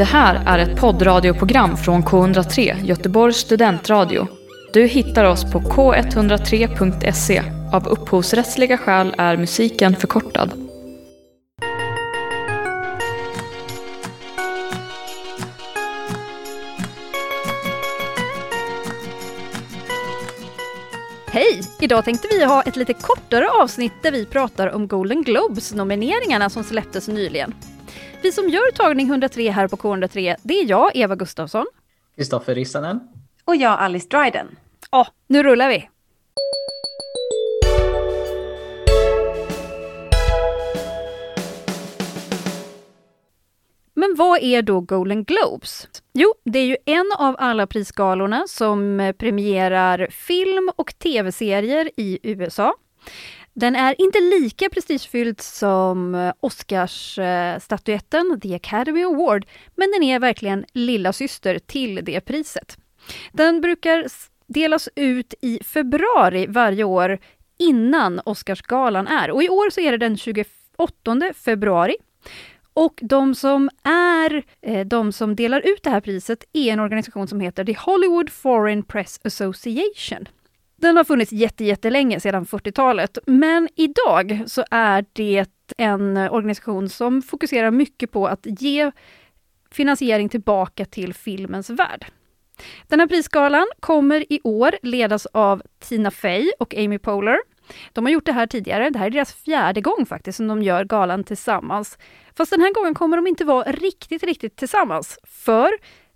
Det här är ett poddradioprogram från K103, Göteborgs studentradio. Du hittar oss på k103.se. Av upphovsrättsliga skäl är musiken förkortad. Hej! Idag tänkte vi ha ett lite kortare avsnitt där vi pratar om Golden Globes-nomineringarna som släpptes nyligen. Vi som gör tagning 103 här på K103, det är jag, Eva Gustafsson. Kristoffer Rissanen. Och jag, Alice Dryden. Ja, nu rullar vi! Men vad är då Golden Globes? Jo, det är ju en av alla prisgalorna som premierar film och tv-serier i USA. Den är inte lika prestigefylld som eh, Oscarsstatyetten, eh, The Academy Award, men den är verkligen lilla syster till det priset. Den brukar delas ut i februari varje år innan Oscarsgalan är och i år så är det den 28 februari. Och de som är eh, de som delar ut det här priset är en organisation som heter The Hollywood Foreign Press Association. Den har funnits jättelänge, sedan 40-talet, men idag så är det en organisation som fokuserar mycket på att ge finansiering tillbaka till filmens värld. Den här prisgalan kommer i år ledas av Tina Fey och Amy Poehler. De har gjort det här tidigare, det här är deras fjärde gång faktiskt som de gör galan tillsammans. Fast den här gången kommer de inte vara riktigt, riktigt tillsammans. För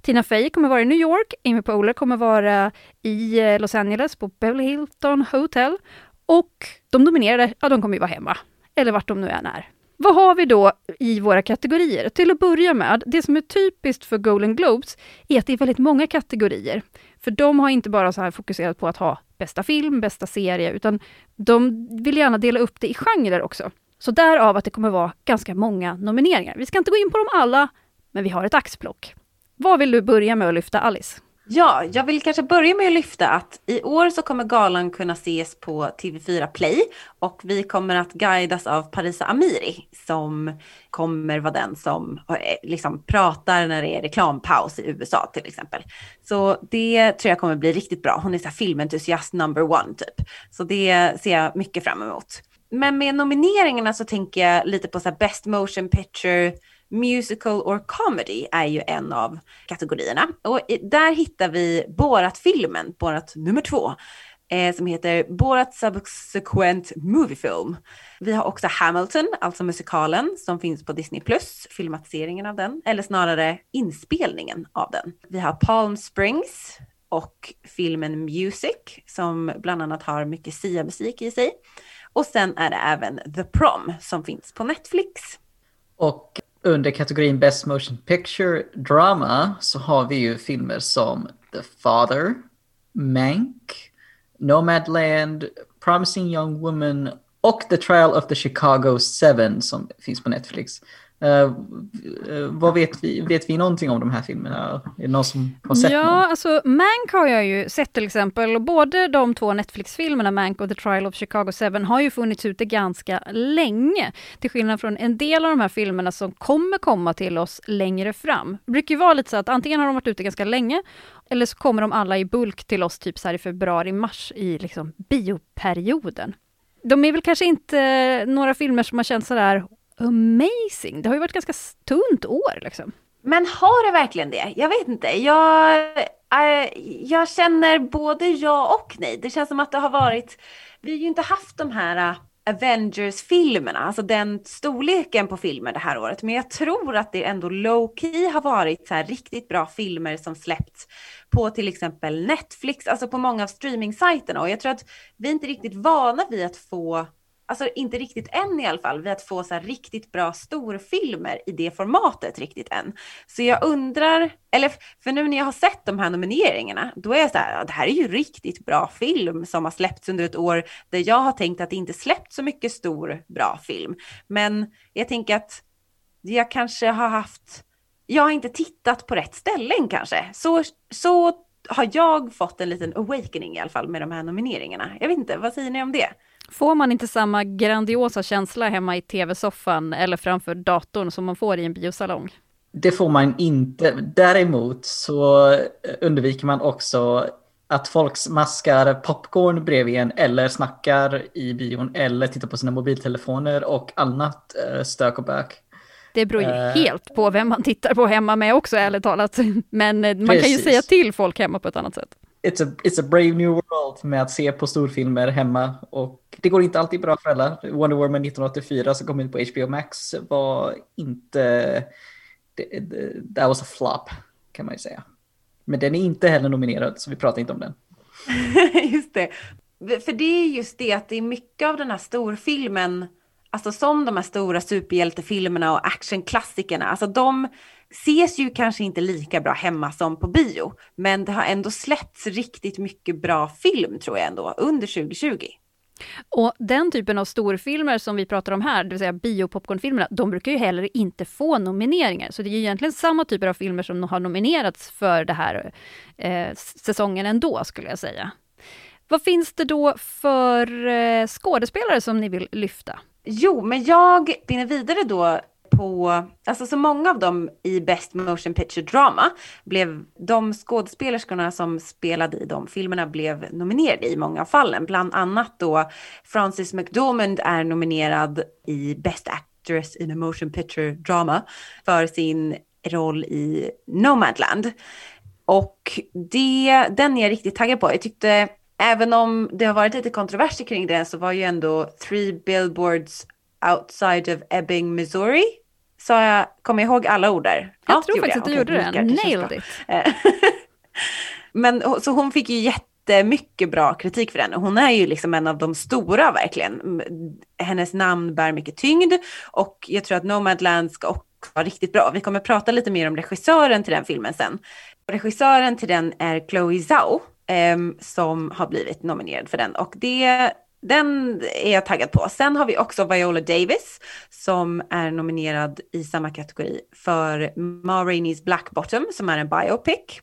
Tina Fey kommer vara i New York, Amy Poehler kommer vara i eh, Los Angeles på Beverly Hilton Hotel och de nominerade, ja de kommer ju vara hemma. Eller vart de nu än är. Vad har vi då i våra kategorier? Till att börja med, det som är typiskt för Golden Globes är att det är väldigt många kategorier. För de har inte bara så här fokuserat på att ha bästa film, bästa serie, utan de vill gärna dela upp det i genrer också. Så därav att det kommer vara ganska många nomineringar. Vi ska inte gå in på dem alla, men vi har ett axplock. Vad vill du börja med att lyfta, Alice? Ja, jag vill kanske börja med att lyfta att i år så kommer galan kunna ses på TV4 Play och vi kommer att guidas av Parisa Amiri som kommer vara den som eh, liksom pratar när det är reklampaus i USA till exempel. Så det tror jag kommer bli riktigt bra. Hon är så här filmentusiast number one typ. Så det ser jag mycket fram emot. Men med nomineringarna så tänker jag lite på så här best motion picture, musical or comedy är ju en av kategorierna. Och där hittar vi Borat-filmen, Borat nummer två, eh, som heter Borat Subsequent Movie Film. Vi har också Hamilton, alltså musikalen som finns på Disney+, filmatiseringen av den, eller snarare inspelningen av den. Vi har Palm Springs och filmen Music som bland annat har mycket Sia-musik i sig. Och sen är det även The Prom som finns på Netflix. Och under kategorin Best Motion Picture Drama så har vi ju filmer som The Father, Mank, Nomadland, Promising Young Woman och The Trial of the Chicago 7 som finns på Netflix. Uh, vad vet vi? Vet vi någonting om de här filmerna? Är det någon som har sett Ja, någon? alltså Mank har jag ju sett till exempel. Både de två Netflix-filmerna, Mank och The Trial of Chicago 7, har ju funnits ute ganska länge. Till skillnad från en del av de här filmerna som kommer komma till oss längre fram. Det brukar ju vara lite så att antingen har de varit ute ganska länge, eller så kommer de alla i bulk till oss typ så här i februari-mars i liksom bioperioden. De är väl kanske inte några filmer som har känts sådär amazing. Det har ju varit ganska tunt år liksom. Men har det verkligen det? Jag vet inte. Jag, äh, jag känner både ja och nej. Det känns som att det har varit, vi har ju inte haft de här äh, Avengers-filmerna, alltså den storleken på filmer det här året. Men jag tror att det ändå low key har varit så här riktigt bra filmer som släppts på till exempel Netflix, alltså på många av streaming-sajterna. Och jag tror att vi är inte riktigt vana vid att få alltså inte riktigt än i alla fall, vid att få så här riktigt bra storfilmer i det formatet riktigt än. Så jag undrar, eller för nu när jag har sett de här nomineringarna, då är jag så här, det här är ju riktigt bra film som har släppts under ett år där jag har tänkt att det inte släppt så mycket stor bra film. Men jag tänker att jag kanske har haft, jag har inte tittat på rätt ställen kanske. Så, så har jag fått en liten awakening i alla fall med de här nomineringarna. Jag vet inte, vad säger ni om det? Får man inte samma grandiosa känsla hemma i tv-soffan eller framför datorn som man får i en biosalong? Det får man inte. Däremot så undviker man också att folk smaskar popcorn bredvid en eller snackar i bion eller tittar på sina mobiltelefoner och annat eh, stök och bök. Det beror ju uh, helt på vem man tittar på hemma med också ärligt talat. Men eh, man precis. kan ju säga till folk hemma på ett annat sätt. It's a, it's a brave new world med att se på storfilmer hemma och det går inte alltid bra för alla. Wonder Woman 1984 som kom ut på HBO Max var inte... That was a flop kan man ju säga. Men den är inte heller nominerad, så vi pratar inte om den. just det. För det är just det att det är mycket av den här storfilmen, alltså som de här stora superhjältefilmerna och actionklassikerna, alltså de ses ju kanske inte lika bra hemma som på bio. Men det har ändå släppts riktigt mycket bra film tror jag ändå under 2020. Och den typen av storfilmer som vi pratar om här, det vill säga biopopcornfilmerna, de brukar ju heller inte få nomineringar. Så det är ju egentligen samma typer av filmer som har nominerats för det här eh, säsongen ändå, skulle jag säga. Vad finns det då för eh, skådespelare som ni vill lyfta? Jo, men jag spinner vidare då på, alltså så många av dem i Best Motion Picture Drama blev, de skådespelerskorna som spelade i de filmerna blev nominerade i många av fallen. Bland annat då Frances McDormand är nominerad i Best Actress in a Motion Picture Drama för sin roll i Nomadland. Och det, den är jag riktigt taggad på. Jag tyckte, även om det har varit lite kontroverser kring det, så var ju ändå Three Billboards outside of Ebbing, Missouri Sa jag, kommer jag ihåg alla ord där? Jag ja, tror faktiskt att du gjorde det. Nailed it. Men så hon fick ju jättemycket bra kritik för den. Hon är ju liksom en av de stora verkligen. Hennes namn bär mycket tyngd och jag tror att Nomadland ska också vara riktigt bra. Vi kommer prata lite mer om regissören till den filmen sen. Regissören till den är Chloe Zhao eh, som har blivit nominerad för den och det den är jag taggad på. Sen har vi också Viola Davis som är nominerad i samma kategori för Ma Rainey's Black Bottom som är en biopic.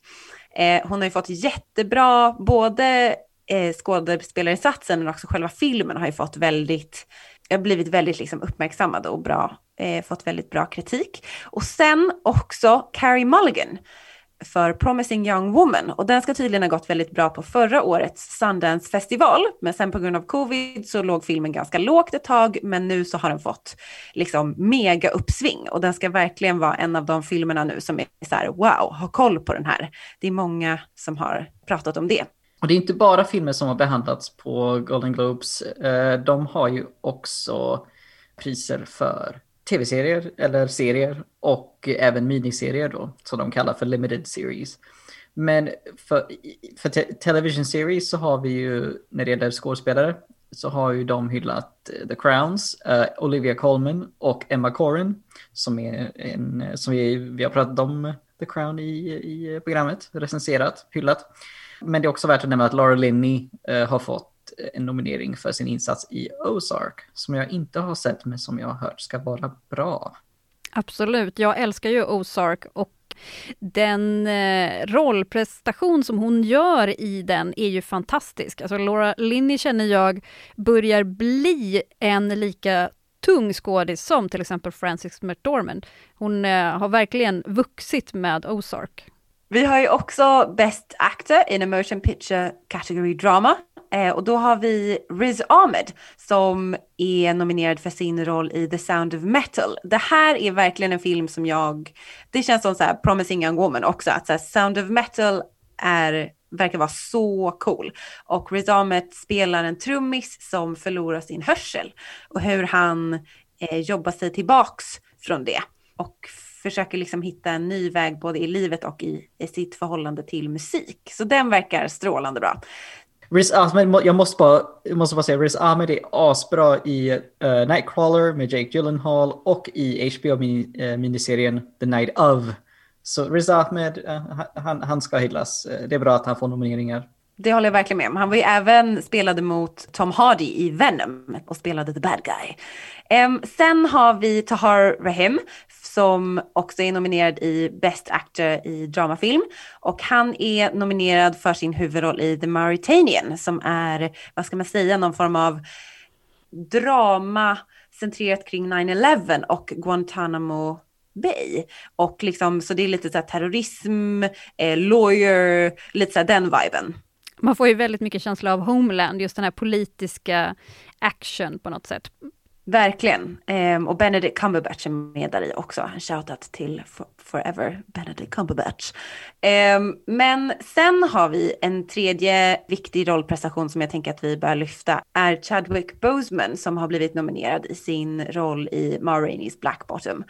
Eh, hon har ju fått jättebra, både eh, skådespelarinsatsen men också själva filmen har ju fått väldigt, har blivit väldigt liksom uppmärksammad och bra, eh, fått väldigt bra kritik. Och sen också Carrie Mulligan för Promising Young Woman och den ska tydligen ha gått väldigt bra på förra årets Sundance festival. Men sen på grund av covid så låg filmen ganska lågt ett tag men nu så har den fått liksom mega uppsving och den ska verkligen vara en av de filmerna nu som är så här wow, ha koll på den här. Det är många som har pratat om det. Och det är inte bara filmer som har behandlats på Golden Globes. Eh, de har ju också priser för tv-serier eller serier och även miniserier då, som de kallar för limited series. Men för, för te television series så har vi ju, när det gäller skådespelare, så har ju de hyllat eh, The Crowns, uh, Olivia Colman och Emma Corrin, som är en, som vi, vi har pratat om The Crown i, i programmet, recenserat, hyllat. Men det är också värt att nämna att Laura Linney uh, har fått en nominering för sin insats i Ozark, som jag inte har sett men som jag har hört ska vara bra. Absolut, jag älskar ju Ozark och den eh, rollprestation som hon gör i den är ju fantastisk. Alltså Laura Linney känner jag börjar bli en lika tung skådis som till exempel Frances McDormand. Hon eh, har verkligen vuxit med Ozark. Vi har ju också Best Actor in a Motion Picture Category Drama Eh, och då har vi Riz Ahmed som är nominerad för sin roll i The Sound of Metal. Det här är verkligen en film som jag, det känns som så här Promising Young Woman också, att så här, Sound of Metal är verkar vara så cool. Och Riz Ahmed spelar en trummis som förlorar sin hörsel och hur han eh, jobbar sig tillbaks från det och försöker liksom hitta en ny väg både i livet och i, i sitt förhållande till musik. Så den verkar strålande bra. Riz Ahmed, jag måste bara, jag måste bara säga, Riz Ahmed är asbra i uh, Nightcrawler med Jake Gyllenhaal och i HBO-miniserien eh, uh, The Night of. Så Riz Ahmed, uh, han, han ska hyllas. Uh, det är bra att han får nomineringar. Det håller jag verkligen med om. Han var ju även spelade mot Tom Hardy i Venom och spelade the bad guy. Um, sen har vi Tahar Rahim som också är nominerad i Best Actor i dramafilm. Och han är nominerad för sin huvudroll i The Mauritanian som är, vad ska man säga, någon form av drama centrerat kring 9-11 och Guantanamo Bay. Och liksom, så det är lite så här terrorism, eh, lawyer, lite så här den viben. Man får ju väldigt mycket känsla av Homeland, just den här politiska action på något sätt. Verkligen. Um, och Benedict Cumberbatch är med där i också. En shoutout till for Forever Benedict Cumberbatch. Um, men sen har vi en tredje viktig rollprestation som jag tänker att vi bör lyfta. Är Chadwick Boseman som har blivit nominerad i sin roll i Ma Rainey's Black Bottom.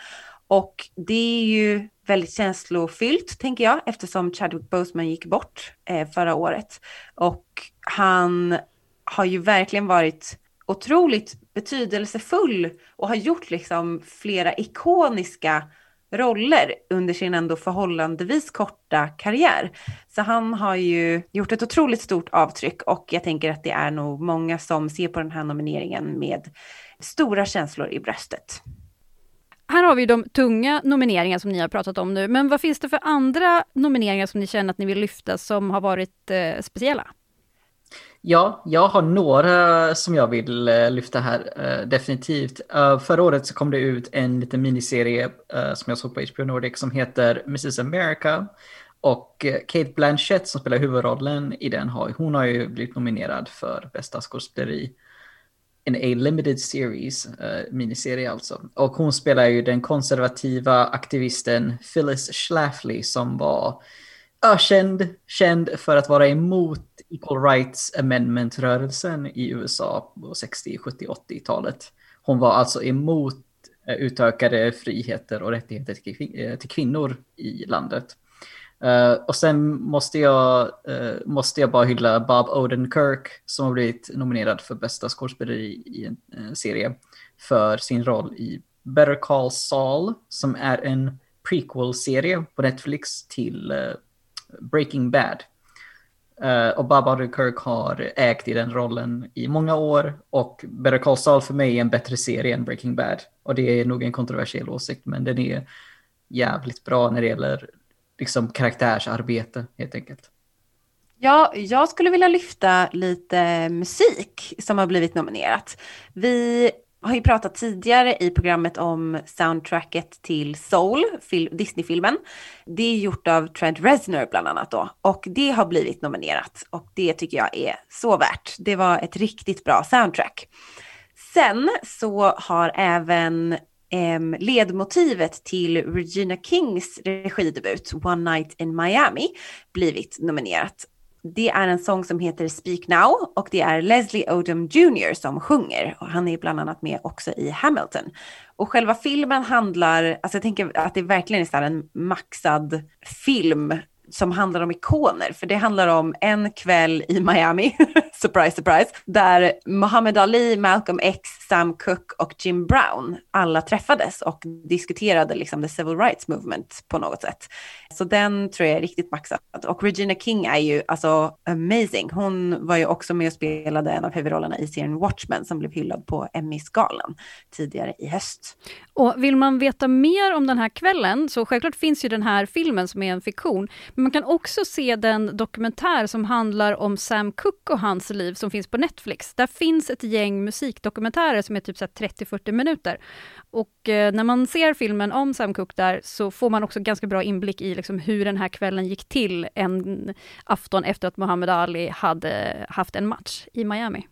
Och det är ju väldigt känslofyllt tänker jag eftersom Chadwick Boseman gick bort eh, förra året. Och han har ju verkligen varit otroligt betydelsefull och har gjort liksom flera ikoniska roller under sin ändå förhållandevis korta karriär. Så han har ju gjort ett otroligt stort avtryck och jag tänker att det är nog många som ser på den här nomineringen med stora känslor i bröstet. Här har vi de tunga nomineringar som ni har pratat om nu, men vad finns det för andra nomineringar som ni känner att ni vill lyfta som har varit eh, speciella? Ja, jag har några som jag vill eh, lyfta här, eh, definitivt. Eh, förra året så kom det ut en liten miniserie som jag såg på HBO Nordic som heter Mrs America. Och Kate Blanchett som spelar huvudrollen i den, har, hon har ju blivit nominerad för bästa skådespeleri. En A limited series, miniserie alltså. Och hon spelar ju den konservativa aktivisten Phyllis Schlafly som var ökänd, känd för att vara emot Equal Rights Amendment-rörelsen i USA på 60, 70, 80-talet. Hon var alltså emot eh, utökade friheter och rättigheter till, eh, kvinnor i landet. Uh, och sen måste jag, uh, måste jag bara hylla Bob Odenkirk som har blivit nominerad för bästa skådespeleri i en uh, serie för sin roll i Better Call Saul som är en prequel-serie på Netflix till Breaking Bad. Uh, och Bob Kirk har ägt i den rollen i många år och Better Call Saul för mig är en bättre serie än Breaking Bad. Och det är nog en kontroversiell åsikt men den är jävligt bra när det gäller liksom karaktärsarbete helt enkelt. Ja, jag skulle vilja lyfta lite musik som har blivit nominerat. Vi har ju pratat tidigare i programmet om soundtracket till Soul, Disney-filmen. Det är gjort av Trent Reznor bland annat då och det har blivit nominerat och det tycker jag är så värt. Det var ett riktigt bra soundtrack. Sen så har även eh, ledmotivet till Regina Kings regidebut One Night in Miami blivit nominerat det är en sång som heter Speak Now och det är Leslie Odom Jr som sjunger. Och han är bland annat med också i Hamilton. Och själva filmen handlar, alltså jag tänker att det verkligen är en maxad film som handlar om ikoner, för det handlar om en kväll i Miami, surprise surprise, där Muhammad Ali, Malcolm X, Sam Cooke och Jim Brown alla träffades och diskuterade liksom the civil rights movement på något sätt. Så den tror jag är riktigt maxad. Och Regina King är ju alltså amazing. Hon var ju också med och spelade en av huvudrollerna i serien Watchmen som blev hyllad på Emmy-skalan tidigare i höst. Och vill man veta mer om den här kvällen så självklart finns ju den här filmen som är en fiktion. Men man kan också se den dokumentär som handlar om Sam Cooke och hans Alltså liv som finns på Netflix. Där finns ett gäng musikdokumentärer som är typ 30-40 minuter. Och eh, när man ser filmen om Sam Cooke där så får man också ganska bra inblick i liksom, hur den här kvällen gick till en afton efter att Muhammad Ali hade haft en match i Miami.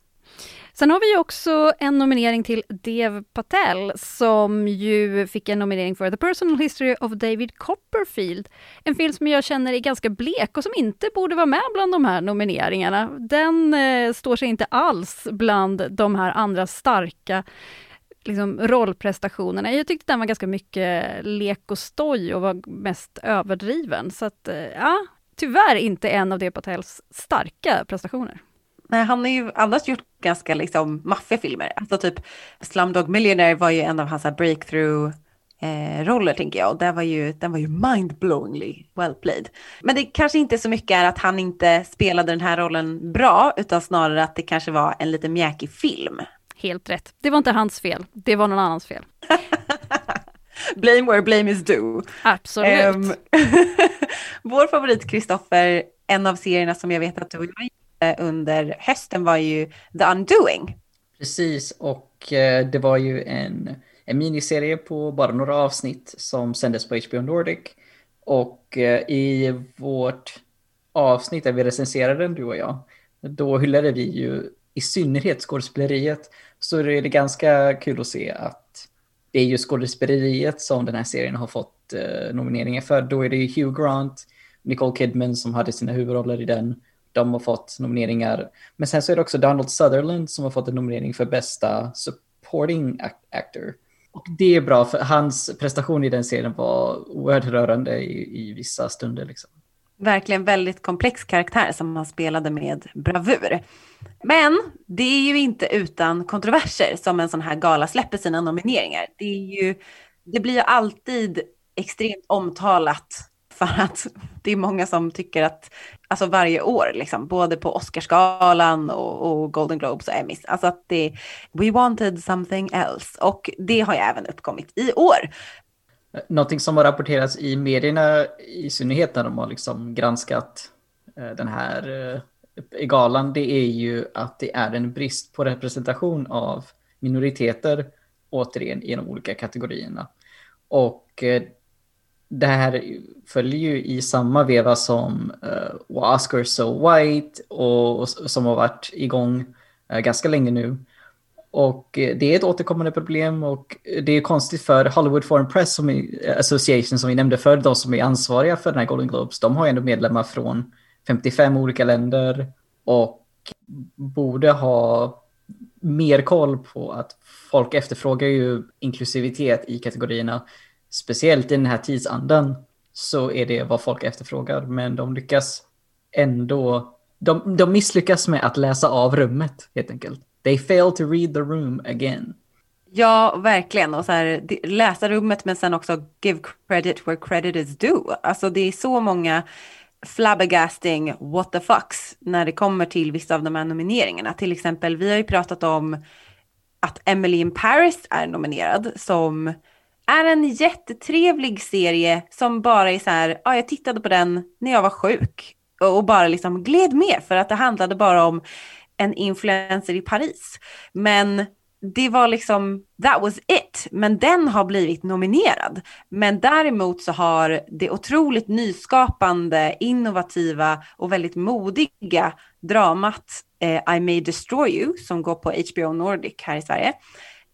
Sen har vi också en nominering till Dev Patel som ju fick en nominering för The Personal History of David Copperfield. En film som jag känner är ganska blek och som inte borde vara med bland de här nomineringarna. Den eh, står sig inte alls bland de här andra starka liksom, rollprestationerna. Jag tyckte den var ganska mycket lek och stoj och var mest överdriven. Så att, eh, ja, tyvärr inte en av Dev Patels starka prestationer. Nej, han har ju annars gjort ganska liksom maffiga filmer. Alltså typ Slumdog Millionaire var ju en av hans breakthrough eh, roller tänker jag. Och den var ju, den var ju mindblowingly well played. Men det kanske inte så mycket är att han inte spelade den här rollen bra, utan snarare att det kanske var en lite mjäkig film. Helt rätt. Det var inte hans fel, det var någon annans fel. blame where blame is due. Absolut. Um, vår favorit Kristoffer, en av serierna som jag vet att du och jag Eh, under hösten var ju The Undoing. Precis, och eh, det var ju en, en miniserie på bara några avsnitt som sändes på HBO Nordic. Och eh, i vårt avsnitt där vi recenserade den, du och jag, då hyllade vi ju i synnerhet skådespeleriet. Så det är ganska kul att se att det är ju skådespeleriet som den här serien har fått eh, nomineringar för. Då är det ju Hugh Grant, Nicole Kidman som hade sina huvudroller i den. De har fått nomineringar. Men sen så är det också Donald Sutherland som har fått en nominering för bästa supporting actor. Och det är bra för hans prestation i den serien var oerhört rörande i, i vissa stunder. Liksom. Verkligen väldigt komplex karaktär som han spelade med bravur. Men det är ju inte utan kontroverser som en sån här gala släpper sina nomineringar. Det, är ju, det blir ju alltid extremt omtalat för att det är många som tycker att, alltså varje år, liksom, både på Oscarsgalan och, och Golden Globes och Emmys, alltså att det, we wanted something else. Och det har ju även uppkommit i år. Någonting som har rapporterats i medierna, i synnerhet när de har liksom granskat eh, den här eh, galan, det är ju att det är en brist på representation av minoriteter, återigen, i de olika kategorierna. Och eh, det här följer ju i samma veva som uh, Oscar So White och, och, som har varit igång uh, ganska länge nu. Och uh, det är ett återkommande problem och det är konstigt för Hollywood Foreign Press som är, Association som vi nämnde för de som är ansvariga för den här Golden Globes, de har ju ändå medlemmar från 55 olika länder och borde ha mer koll på att folk efterfrågar ju inklusivitet i kategorierna speciellt i den här tidsandan så är det vad folk efterfrågar. Men de lyckas ändå, de, de misslyckas med att läsa av rummet helt enkelt. They fail to read the room again. Ja, verkligen. Och så här, läsa rummet men sen också give credit where credit is due. Alltså det är så många flabbergasting what the fucks när det kommer till vissa av de här nomineringarna. Till exempel, vi har ju pratat om att Emily in Paris är nominerad som är en jättetrevlig serie som bara är så här, ja jag tittade på den när jag var sjuk och bara liksom gled med för att det handlade bara om en influencer i Paris. Men det var liksom, that was it. Men den har blivit nominerad. Men däremot så har det otroligt nyskapande, innovativa och väldigt modiga dramat eh, I May Destroy You som går på HBO Nordic här i Sverige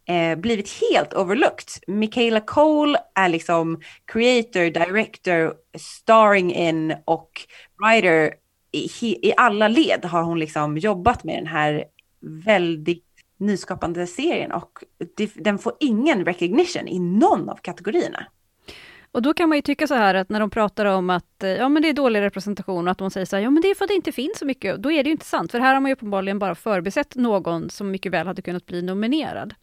eh, blivit helt overlooked. Michaela Cole är liksom creator, director, starring in och writer. I, I alla led har hon liksom jobbat med den här väldigt nyskapande serien och det, den får ingen recognition i någon av kategorierna. Och då kan man ju tycka så här att när de pratar om att eh, ja, men det är dålig representation och att de säger så här, ja men det är för att det inte finns så mycket. Då är det ju inte sant, för här har man ju uppenbarligen bara förbisett någon som mycket väl hade kunnat bli nominerad.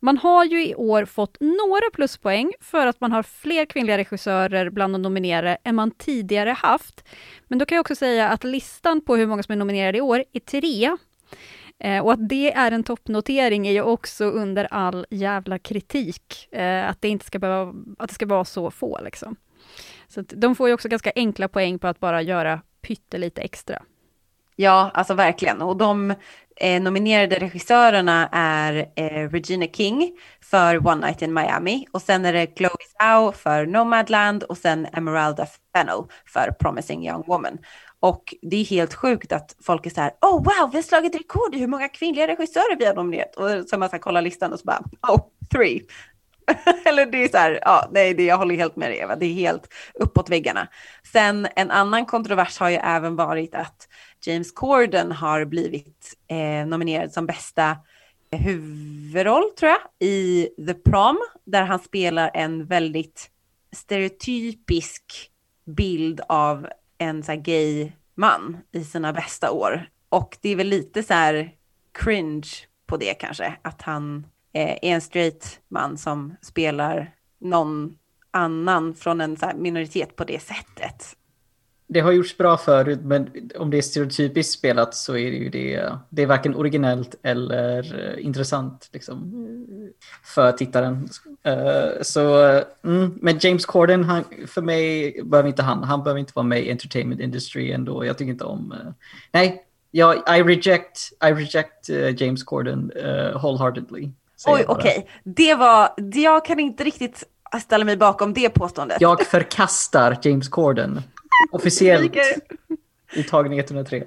Man har ju i år fått några pluspoäng för att man har fler kvinnliga regissörer bland de nominerade än man tidigare haft. Men då kan jag också säga att listan på hur många som är nominerade i år är tre Eh, och att det är en toppnotering är ju också under all jävla kritik, eh, att det inte ska behöva, att det ska vara så få liksom. Så de får ju också ganska enkla poäng på att bara göra pyttelite extra. Ja, alltså verkligen. Och de eh, nominerade regissörerna är eh, Regina King för One Night in Miami och sen är det Chloe Zhao för Nomadland och sen Emeralda Fennell för Promising Young Woman. Och det är helt sjukt att folk är så här, oh wow, vi har slagit rekord i hur många kvinnliga regissörer vi har nominerat. Och så man ska kolla listan och så bara, oh, three. Eller det är så här, ja, nej, det, jag håller helt med dig Eva, det är helt uppåt väggarna. Sen en annan kontrovers har ju även varit att James Corden har blivit eh, nominerad som bästa huvudroll, tror jag, i The Prom, där han spelar en väldigt stereotypisk bild av en så gay man i sina bästa år. Och det är väl lite så här cringe på det kanske, att han eh, är en straight man som spelar någon annan från en så minoritet på det sättet det har gjorts bra förut, men om det är stereotypiskt spelat så är det ju det. Det är varken originellt eller uh, intressant liksom, för tittaren. Uh, så, mm, men James Corden, han, för mig behöver inte han, han behöver inte vara med i entertainment industry ändå. Jag tycker inte om, uh, nej, jag, I reject, I reject James Corden wholeheartedly. säger Oj, okej. Det var, jag kan inte riktigt ställa mig bakom det påståendet. Jag förkastar James Corden. Officiellt Ryker. i tagning 103.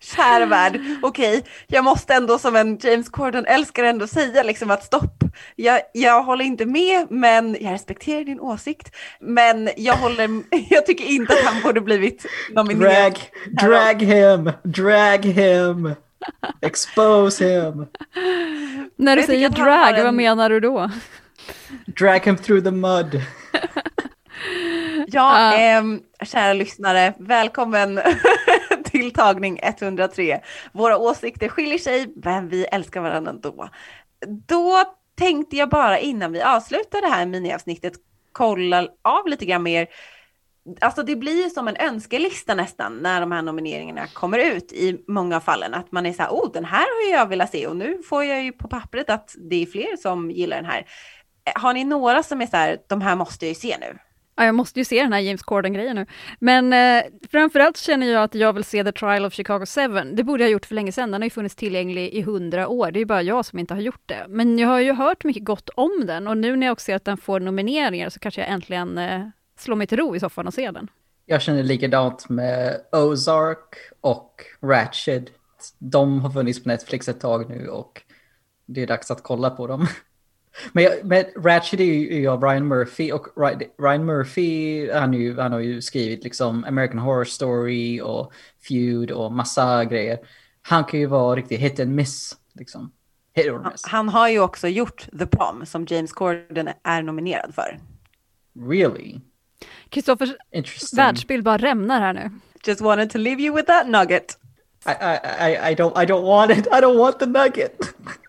Kära värld, okej, jag måste ändå som en James Corden-älskare ändå säga liksom att stopp, jag, jag håller inte med, men jag respekterar din åsikt, men jag håller, jag tycker inte att han borde blivit nominerad. Drag, drag him, drag him. Expose him. När du säger drag, vad en- menar du då? Drag him through the mud. Ja, ehm, kära lyssnare, välkommen till tagning 103. Våra åsikter skiljer sig, men vi älskar varandra ändå. Då tänkte jag bara innan vi avslutar det här miniavsnittet kolla av lite grann mer. Alltså det blir som en önskelista nästan när de här nomineringarna kommer ut i många fallen. Att man är så här, oh den här har jag velat se och nu får jag ju på pappret att det är fler som gillar den här. Har ni några som är så här, de här måste jag ju se nu? Ja, jag måste ju se den här James Corden-grejen nu. Men eh, framförallt känner jag att jag vill se The Trial of Chicago 7. Det borde jag ha gjort för länge sedan. Den har ju funnits tillgänglig i hundra år. Det är ju bara jag som inte har gjort det. Men jag har ju hört mycket gott om den och nu när jag också ser att den får nomineringar så kanske jag äntligen eh, slår mig till ro i soffan och ser den. Jag känner likadant med Ozark och Ratched. De har funnits på Netflix ett tag nu och det är dags att kolla på dem. Men, jag, men Ratched är ju, av Ryan Murphy och Ry- Ryan Murphy han, är ju, han har ju skrivit liksom American Horror Story och Feud och massa grejer. Han kan ju vara riktigt hit and miss. Liksom. Hit or Han, miss. han har ju också gjort The Prom som James Corden är nominerad för. Really? Kristoffers världsbild bara rämnar här nu. Just wanted to leave you with that nugget. I, I, I, I, don't, I don't want it. I don't want the nugget.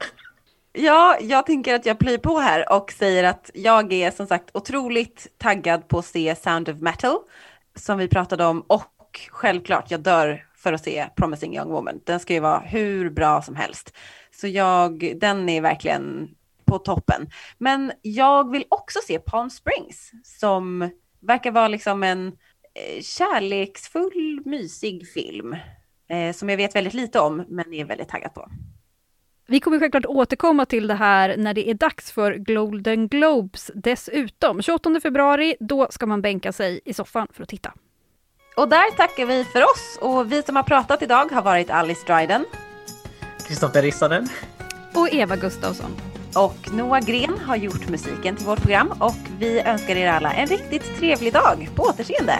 Ja, jag tänker att jag plöjer på här och säger att jag är som sagt otroligt taggad på att se Sound of Metal som vi pratade om och självklart jag dör för att se Promising Young Woman. Den ska ju vara hur bra som helst. Så jag, den är verkligen på toppen. Men jag vill också se Palm Springs som verkar vara liksom en eh, kärleksfull, mysig film. Eh, som jag vet väldigt lite om men är väldigt taggad på. Vi kommer självklart återkomma till det här när det är dags för Golden Globes dessutom. 28 februari, då ska man bänka sig i soffan för att titta. Och där tackar vi för oss och vi som har pratat idag har varit Alice Dryden Kristoffer Rissanen. Och Eva Gustafsson. och Noah Gren har gjort musiken till vårt program och vi önskar er alla en riktigt trevlig dag. På återseende!